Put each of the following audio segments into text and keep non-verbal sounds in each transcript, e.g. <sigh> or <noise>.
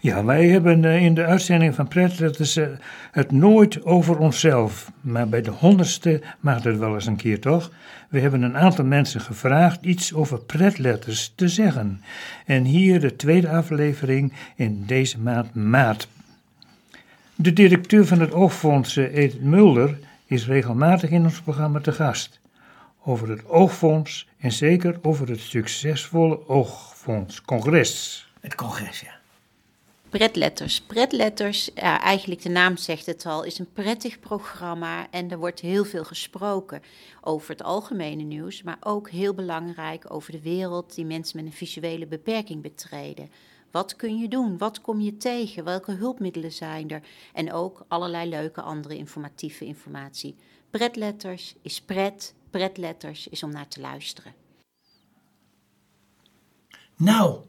Ja, wij hebben eh, in de uitzending van Pretletters uh, het nooit over onszelf. Maar bij de honderdste mag het wel eens een keer, toch? We hebben een aantal mensen gevraagd iets over pretletters te zeggen. En hier de tweede aflevering in deze maand maart. De directeur van het Oogfonds, Edith Mulder, is regelmatig in ons programma te gast. Over het Oogfonds en zeker over het succesvolle Oogfonds-congres. Het congres, ja. Pretletters. Pretletters, eigenlijk de naam zegt het al, is een prettig programma en er wordt heel veel gesproken over het algemene nieuws, maar ook heel belangrijk over de wereld die mensen met een visuele beperking betreden. Wat kun je doen? Wat kom je tegen? Welke hulpmiddelen zijn er? En ook allerlei leuke andere informatieve informatie. Pretletters is pret, pretletters is om naar te luisteren. Nou,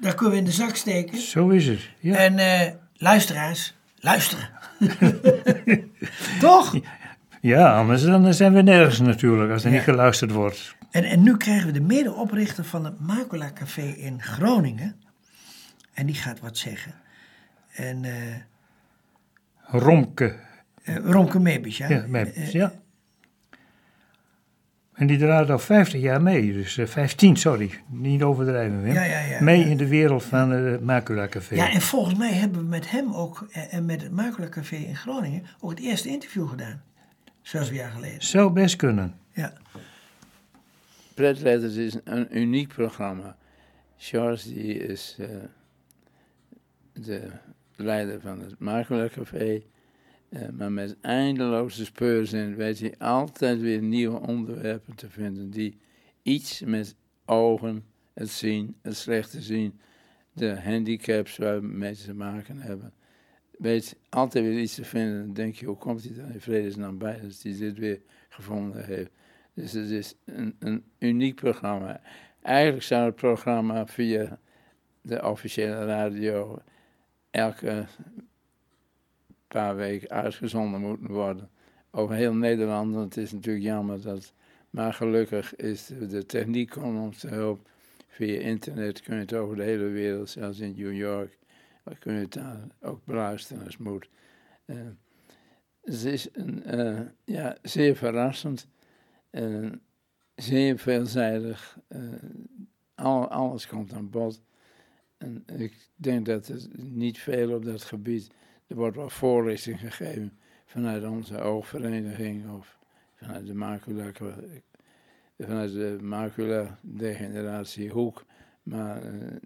daar kunnen we in de zak steken. Zo is het. Ja. En uh, luisteraars, luisteren. <laughs> Toch? Ja, anders dan zijn we nergens natuurlijk als er niet geluisterd wordt. En, en nu krijgen we de medeoprichter van het Macula Café in Groningen. En die gaat wat zeggen. En, uh, Romke. Uh, Romke Meebis, ja. Ja, Meebis, ja. En die draait al 50 jaar mee, dus uh, 15, sorry, niet overdrijven. Wim. Ja, ja, ja, mee ja. in de wereld van het Macula Café. Ja, en volgens mij hebben we met hem ook, en met het Macula Café in Groningen, ook het eerste interview gedaan. Zes jaar geleden. Zou best kunnen. Ja. Pretletters is een uniek programma. Charles die is uh, de leider van het Macula Café. Uh, maar met eindeloze speurzin weet hij altijd weer nieuwe onderwerpen te vinden die iets met ogen, het zien, het slechte zien, de handicaps waar we te maken hebben. Weet altijd weer iets te vinden. Dan denk je, hoe komt hij dan in vredesnaam bij dat hij dit weer gevonden heeft. Dus het is een, een uniek programma. Eigenlijk zou het programma via de officiële radio elke paar weken uitgezonden moeten worden. Over heel Nederland, want het is natuurlijk jammer dat. Maar gelukkig is de, techniek komt ons te hulp. Via internet kun je het over de hele wereld, zelfs in New York, kun je het daar ook beluisteren als moet. Uh, het is een, uh, ja, zeer verrassend, uh, zeer veelzijdig. Al, alles komt aan bod. En ik denk dat er niet veel op dat gebied er wordt wel voorlichting gegeven vanuit onze oogvereniging of vanuit de macula, vanuit de macula degeneratie hoek. Maar uh,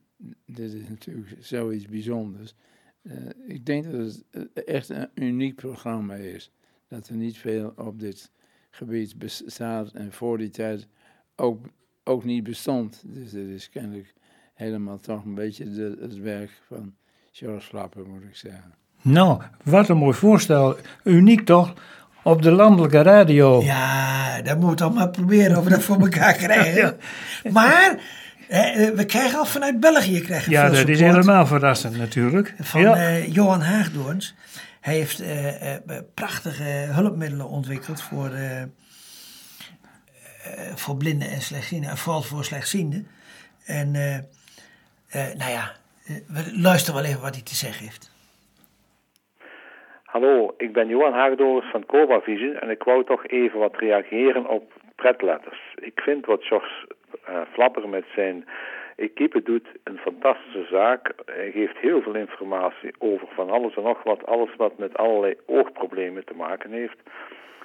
dit is natuurlijk zoiets bijzonders. Uh, ik denk dat het echt een uniek programma is. Dat er niet veel op dit gebied bestaat en voor die tijd ook, ook niet bestond. Dus het is kennelijk helemaal toch een beetje het werk van George Flapper, moet ik zeggen. Nou, wat een mooi voorstel. Uniek toch? Op de landelijke radio. Ja, dat moeten we maar proberen of we dat voor elkaar <laughs> krijgen. ja. Maar we krijgen al vanuit België krijgen Ja, dat support. is helemaal verrassend natuurlijk. Van ja. uh, Johan Haagdoorns. Hij heeft uh, uh, prachtige hulpmiddelen ontwikkeld voor, voor blinden en slechtzienden. En vooral voor slechtzienden. En nou ja, we luisteren wel even wat hij te zeggen heeft. Hallo, ik ben Johan Haagdoors van Cobra Vision en ik wou toch even wat reageren op pretletters. Ik vind wat George uh, Flapper met zijn equipe doet een fantastische zaak. Hij geeft heel veel informatie over van alles en nog wat, alles wat met allerlei oogproblemen te maken heeft.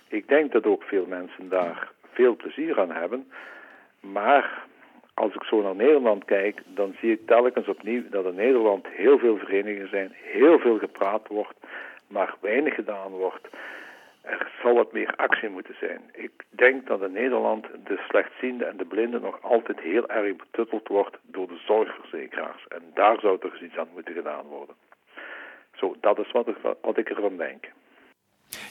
Ik denk dat ook veel mensen daar veel plezier aan hebben. Maar als ik zo naar Nederland kijk, dan zie ik telkens opnieuw dat in Nederland heel veel verenigingen zijn, heel veel gepraat wordt maar weinig gedaan wordt. Er zal wat meer actie moeten zijn. Ik denk dat in Nederland de slechtziende en de blinde nog altijd heel erg betutteld wordt door de zorgverzekeraars. En daar zou toch iets aan moeten gedaan worden. Zo, dat is wat ik, wat ik ervan denk.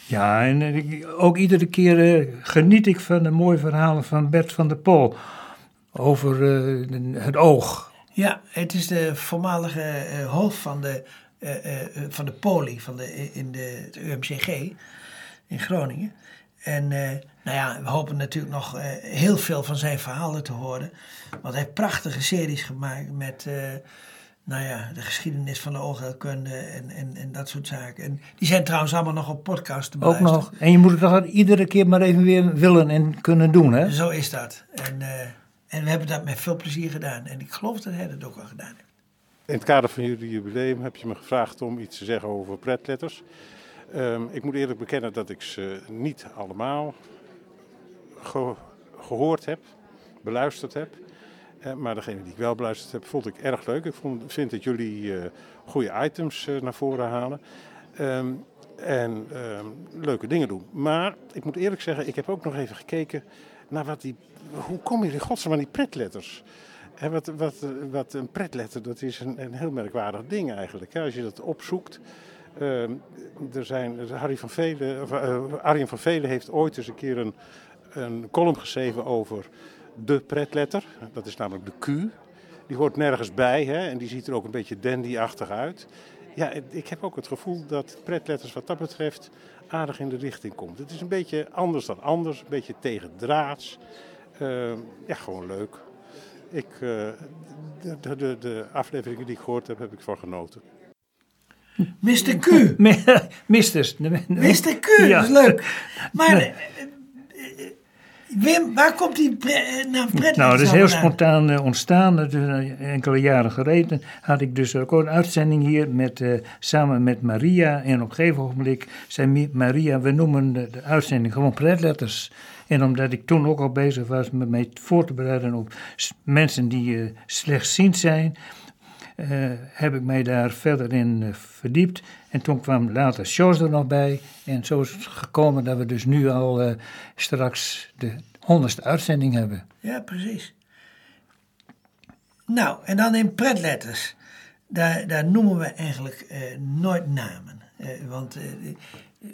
Ja, en ook iedere keer uh, geniet ik van de mooie verhalen van Bert van der Pol over uh, het oog. Ja, het is de voormalige uh, hoofd van de van de poli van de, in de, het UMCG in Groningen. En uh, nou ja, we hopen natuurlijk nog heel veel van zijn verhalen te horen. Want hij heeft prachtige series gemaakt met nou ja, de geschiedenis van de oogheelkunde en, en, en dat soort zaken. En die zijn trouwens allemaal nog op podcast te Ook beluisteren. nog. En je moet het toch iedere keer maar even weer willen en kunnen doen, hè? Zo is dat. En, eh, en we hebben dat met veel plezier gedaan. En ik geloof dat hij dat ook wel gedaan heeft. In het kader van jullie jubileum heb je me gevraagd om iets te zeggen over pretletters. Ehm, ik moet eerlijk bekennen dat ik ze niet allemaal ge- gehoord heb, beluisterd heb. Eh, maar degene die ik wel beluisterd heb, vond ik erg leuk. Ik vond, vind dat jullie eh, goede items eh, naar voren halen. Ehm, en ehm, leuke dingen doen. Maar ik moet eerlijk zeggen, ik heb ook nog even gekeken naar wat die. Hoe kom je in godsnaam aan die pretletters? Wat, wat, wat een pretletter, dat is een, een heel merkwaardig ding eigenlijk. Als je dat opzoekt. Ehm, er zijn, Harry van Velen, of, eh, Arjen van Velen heeft ooit eens een keer een, een column geschreven over de pretletter. Dat is namelijk de Q. Die hoort nergens bij hè, en die ziet er ook een beetje dandy-achtig uit. Ja, ik heb ook het gevoel dat pretletters wat dat betreft aardig in de richting komt. Het is een beetje anders dan anders, een beetje tegendraads. Ehm, ja, gewoon leuk. Ik, eh, de, de, de, de afleveringen die ik gehoord heb, heb ik van genoten. Mr. Q. <laughs> Misters. Mr. Q, Ja. dat is leuk. Maar eh, eh, Wim, waar komt die pre, naam pretletters Nou, dat is nou heel spontaan ontstaan. Dat is, enkele jaren geleden had ik dus ook een uitzending hier met, eh, samen met Maria. En op een gegeven ogenblik zei Maria, we noemen de, de uitzending gewoon pretletters. En omdat ik toen ook al bezig was met mij voor te bereiden op mensen die eh, slechtziend zijn, eh, heb ik mij daar verder in eh, verdiept. En toen kwam later Sjors er nog bij. En zo is het gekomen dat we dus nu al straks de honderdste uitzending hebben. Ja, precies. Nou, en dan in pretletters. Daar, daar noemen we eigenlijk nooit namen. Want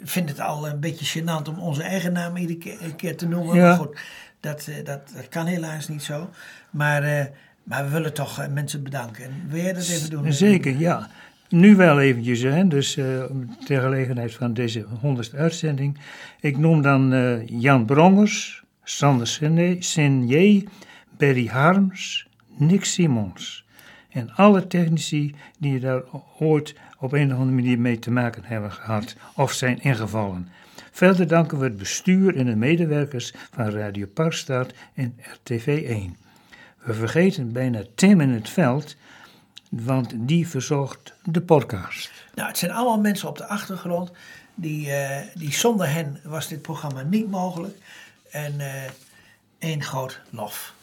vind het al een beetje gênant om onze eigen naam iedere keer, te noemen. Ja. Maar goed, dat, eh, dat, dat kan helaas niet zo. Maar, eh, maar we willen toch eh, mensen bedanken. En wil jij dat even doen? Zeker, ja. Nu wel eventjes, hè, dus ter gelegenheid van deze honderdste uitzending. Ik noem dan Jan Brongers, Sander Senier, Berry Harms, Nick Simons. En alle technici die daar ooit op een of andere manier mee te maken hebben gehad of zijn ingevallen. Verder danken we het bestuur en de medewerkers van Radio Parkstad en RTV 1. We vergeten bijna Tim in het veld, want die verzorgt de podcast. Nou, het zijn allemaal mensen op de achtergrond. Die, eh, die zonder hen was dit programma niet mogelijk. En eh één groot lof.